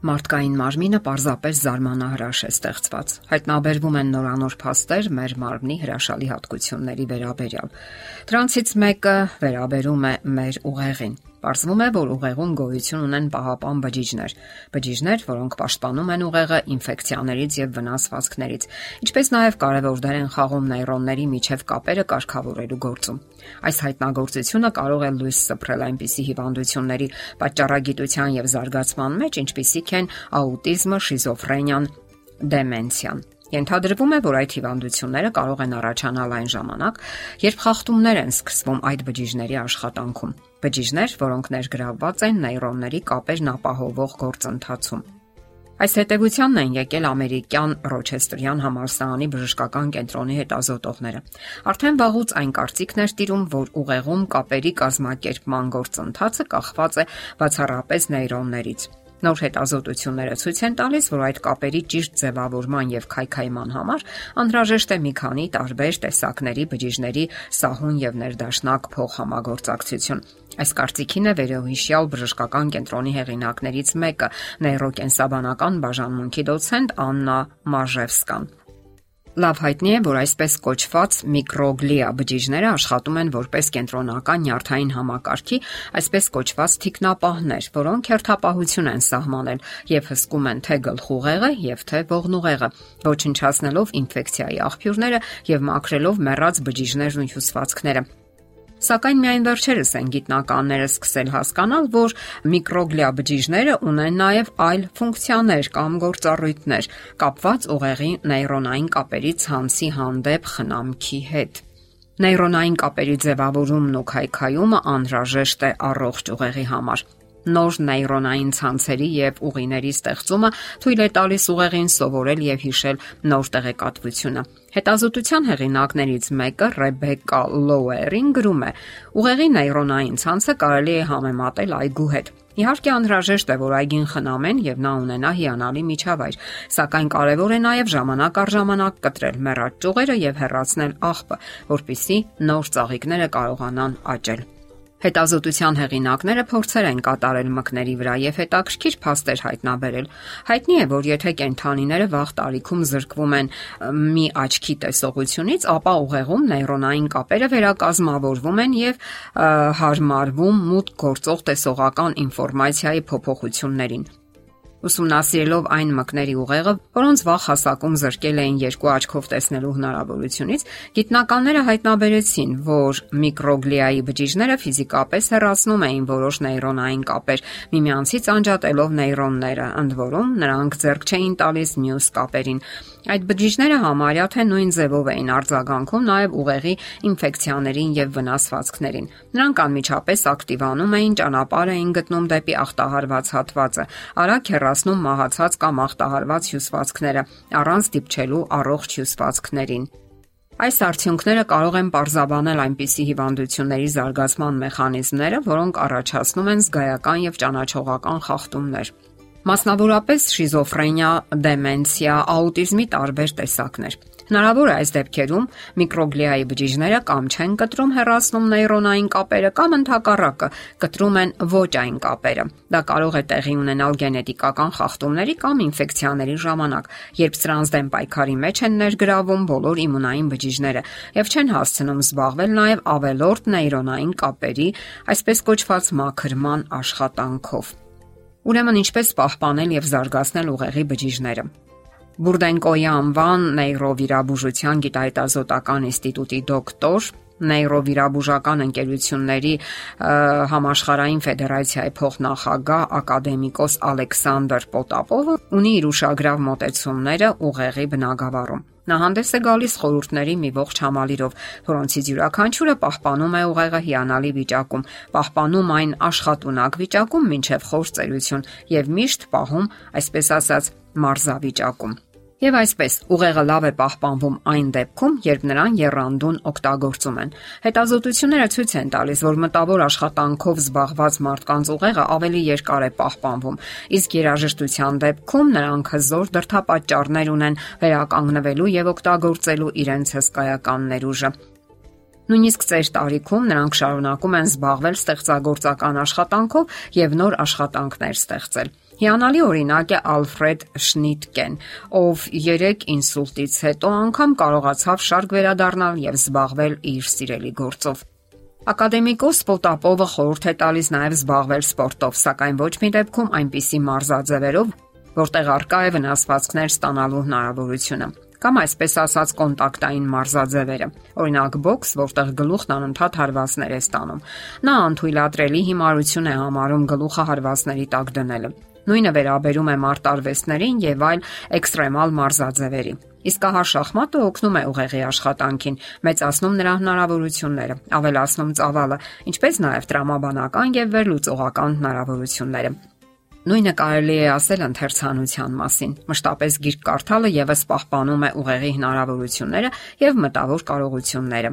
Մարդկային մարմինը պարզապես զարմանահրաշ է ստեղծված։ Հայտնաբերվում են նորանոր փաստեր մեր մարմնի հրաշալի հատկությունների վերաբերյալ։ Դրանցից մեկը վերաբերում է մեր ուղեղին։ Պարզվում է, որ ուղեղում գոյություն ունեն պահապան բջիջներ, բջիջներ, որոնք պաշտպանում են ուղեղը ինֆեկցիաներից եւ վնասվածքներից, ինչպես նաեւ կարևոր դեր են խաղում նեյրոնների միջև կապերը կարգավորելու գործում։ Այս հայտնագործությունը կարող է լույս սփռել այնպիսի հիվանդությունների պատճառագիտության եւ զարգացման մեջ, ինչպիսիք են աուտիզմը, շիզոֆրենիան, դեմենցիան։ Ենթադրվում է, որ այդ հիվանդությունները կարող են առաջանալ այն ժամանակ, երբ խախտումներ են սկսվում այդ բջիջների աշխատանքում։ Բջիջներ, որոնք ներգրավված են նեյրոնների կապերն ապահովող գործընթացում։ Այս հետևությանն են եկել ամերիկյան Ռոչեստրյան համալսարանի բժշկական կենտրոնի հետազոտողները։ Արդեն վաղուց այն կարծիքն էր տիրում, որ ուղեղում կապերի կազմակերպման գործընթացը կախված է բացառապես նեյրոններից։ Նոր հետազոտությունները ցույց են տալիս, որ այդ կապերի ճիշտ ձևավորման եւ քայքայման համար անհրաժեշտ է մի քանի տարբեր տեսակների բջիջների սահուն եւ ներդաշնակ փոխհամագործակցություն։ Այս կարծիքին է վերոհիշյալ բժշկական կենտրոնի հեղինակներից մեկը՝ նեյրոկենսաբանական բաժանմունքի դոցենտ Աննա Մաժևսկան։ Լավ հայտնի է, որ այսպես կոչված միկրոգլիա բջիջները աշխատում են որպես կենտրոնական նյարդային համակարգի, այսպես կոչված թիկնապահներ, որոնք հերթապահություն են սահմանել եւ հսկում են թե գլխուղեղը եւ թե ողնուղեղը, ոչնչացնելով ինֆեկցիայի աղբյուրները եւ մաքրելով մեռած բջիջներն ու հյուսվածքները։ Սակայն միայն վերջերս են գիտնականները սկսել հասկանալ, որ միկրոգլիա բջիջները ունեն նաև այլ ֆունկցիաներ կամ գործառույթներ կապված ուղեղի նեյրոնային կապերի ցանցի հանդեպ խնամքի հետ։ Նեյրոնային կապերի ձևավորումն ու քայքայումը անհրաժեշտ է առողջ ուղեղի համար։ Նոր նեյրոնային ցանցերի եւ ուղիների ստեղծումը թույլ է տալիս ուղեղին սովորել եւ հիշել նոր տեղեկատվությունը։ Հետազոտության հեղինակներից մեկը Ռեբեկա Լոուերին գրում է. Ուղեղի նեյրոնային ցանցը կարելի է համեմատել այգու հետ։ Իհարկե անհրաժեշտ է, որ այգին խնամեն եւ նա ունենա հիանալի միջավայր, սակայն կարևոր է նաեւ ժամանակ առ ժամանակ կտրել մեռած ճյուղերը եւ հեռացնել աղբը, որpիսի նոր ծաղիկները կարողանան աճել։ Հետազոտության հեղինակները փորձեր են կատարել մկների վրա եւ հետաքրքիր փաստեր հայտնաբերել։ Հայտնի է, որ եթե կենթանիները վաղ տարիքում զրկվում են մի աչքի տեսողությունից, ապա ուղեղում նեյրոնային կապերը վերակազմավորվում են եւ հարմարվում մուտք գործող տեսողական ինֆորմացիայի փոփոխություններին ուսումնասիրելով այն մկների ուղեղը, որոնց վաղ հասակում զրկել էին երկու աչքով տեսնելու հնարավորությունից, գիտնականները հայտնաբերեցին, որ միկրոգլիայի բջիջները ֆիզիկապես հեռացնում էին որոշ նեյրոնային կապեր, միմյանցից անջատելով նեյրոնները, ընդ որում նրանք ձեռք չէին տալիս մյուս կապերին։ Այդ բջիջները համարյա թե նույն ձևով էին արձագանքում նաև ուղեղի ինֆեկցիաներին եւ վնասվածքներին։ Նրանք անմիջապես ակտիվանում էին ճանապարհ էին գտնում դեպի ախտահարված հատվածը, արագ հեռացնում մահացած կամ ախտահարված հյուսվածքները, առանց դիպչելու առողջ հյուսվածքներին։ Այս արդյունքները կարող են parzabanել այնպիսի հիվանդությունների զարգացման մեխանիզմները, որոնք առաջացնում են զգայական եւ ճանաչողական խախտումներ։ Մասնավորապես շիզոֆրենիա, դեմենցիա, աուտիզմի տարբեր տեսակներ։ Հնարավոր է այս դեպքերում միկրոգլիայի բջիջները կամ չեն կտրում հեռացնում նեյրոնային կապերը կամ ընդհակառակը կտրում են ոչ այն կապերը։ Դա կարող է տեղի ունենալ գենետիկական խախտումների կամ ինֆեկցիաների ժամանակ, երբ սրանց դեմ պայքարի մեջ են ներգրավում բոլոր իմունային բջիջները եւ չեն հասցնում զբաղվել նաեւ ավելորտ նեյրոնային կապերի, այսպես կոչված մաքրման աշխատանքով։ Ուրեմն ինչպես պահպանել եւ զարգացնել ուղեղի բջիջները։ Բուրդենկոյի անվան նեյրովիրաբուժության գիտահետազոտական ինստիտուտի դոկտոր նեյրովիրաբուժական ընկերությունների համաշխարհային ֆեդերացիայի փոխնախագահ ակադեմիկոս Ալեքսանդր Պոտապովը ունի իր ուշագրավ մոտեցումները ուղեղի բնագավառում։ Նա հանդես է գալիս խորհուրդների մի ողջ համալիրով, որոնցից յուրաքանչյուրը պահպանում է ուղեղը հիանալի վիճակում, պահպանում այն աշխատունակ վիճակում մինչև խոր ծերություն եւ միշտ պահում, այսպես ասած, մարզավիճակում։ Եվ այսպես, ուղեղը լավ է պահպանվում այն դեպքում, երբ նրան երանդուն օգտագործում են։ Հետազոտությունները ցույց են տալիս, որ մտավոր աշխատանքով զբաղված մարդկանց ուղեղը ավելի երկար է պահպանվում, իսկ երաժշտության դեպքում նրանք հզոր դրթապաճառներ ունեն վերականգնվելու եւ օգտագործելու իրենց հսկայական ներուժը։ Նույնիսկ ծեր տարիքում նրանք շարունակում են զբաղվել ստեղծագործական աշխատանքով եւ նոր աշխատանքներ ստեղծել։ Հիանալի օրինակ է Ալֆրեդ Շնիտկեն, ով 3 ինսուլտից հետո անգամ կարողացավ շարք վերադառնալ եւ զբաղվել իր սիրելի գործով։ Ակադեմիկոս Պոտապովը խորհուրդ է տալիս նաև զբաղվել սպորտով, սակայն ոչ մի դեպքում այնպիսի մարզաձևերով, որտեղ արկա է վնասվածքներ ստանալու հնարավորությունը կամ այսպես ասած կոնտակտային մարզաձևերը։ Օրինակ բոքս, որտեղ գլուխն անընդհատ հարվածներ է ստանում։ Նա անթույլատրելի հիմարություն է համարում գլուխը հարվածների տակ դնելը։ Նույնը վերաբերում է մարտարվեստներին եւ այլ էքստրեմալ մարզաձևերի։ Իսկ ահա շախմատը օգնում է ուղեղի աշխատանքին, մեծացնում նրա հնարավորությունները, ավելացնում ծավալը, ինչպես նաև տրամաբանական եւ վերլուծողական հնարավորությունները։ Նույնը կարելի է ասել ընթերցանության մասին։ Մշտապես գիրք կարդալը եւս պահպանում է ուղեղի հնարավորությունները եւ մտավոր կարողությունները։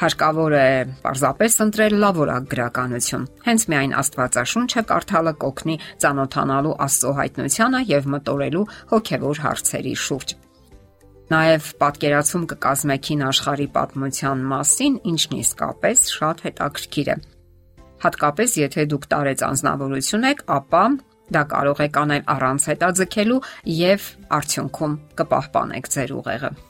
Հարկավոր է պարզապես ընտրել լավորակ գրականություն։ Հենց միայն Աստվածաշունչը կարդալը կօգնի ճանոթանալու Աստծո հայտնությանը եւ մտորելու հոգեվոր հարցերի շուրջ։ Նաև պատկերացում կկազմեքին աշխարհի պատմության մասին, ինչն իսկապես շատ հետաքրքիր է։ Հատկապես եթե դուք տարեց անznավորություն եք, ապա դա կարող եք անել առանց հետաձգելու եւ արդյունքում կպահպանեք ձեր ուղեղը։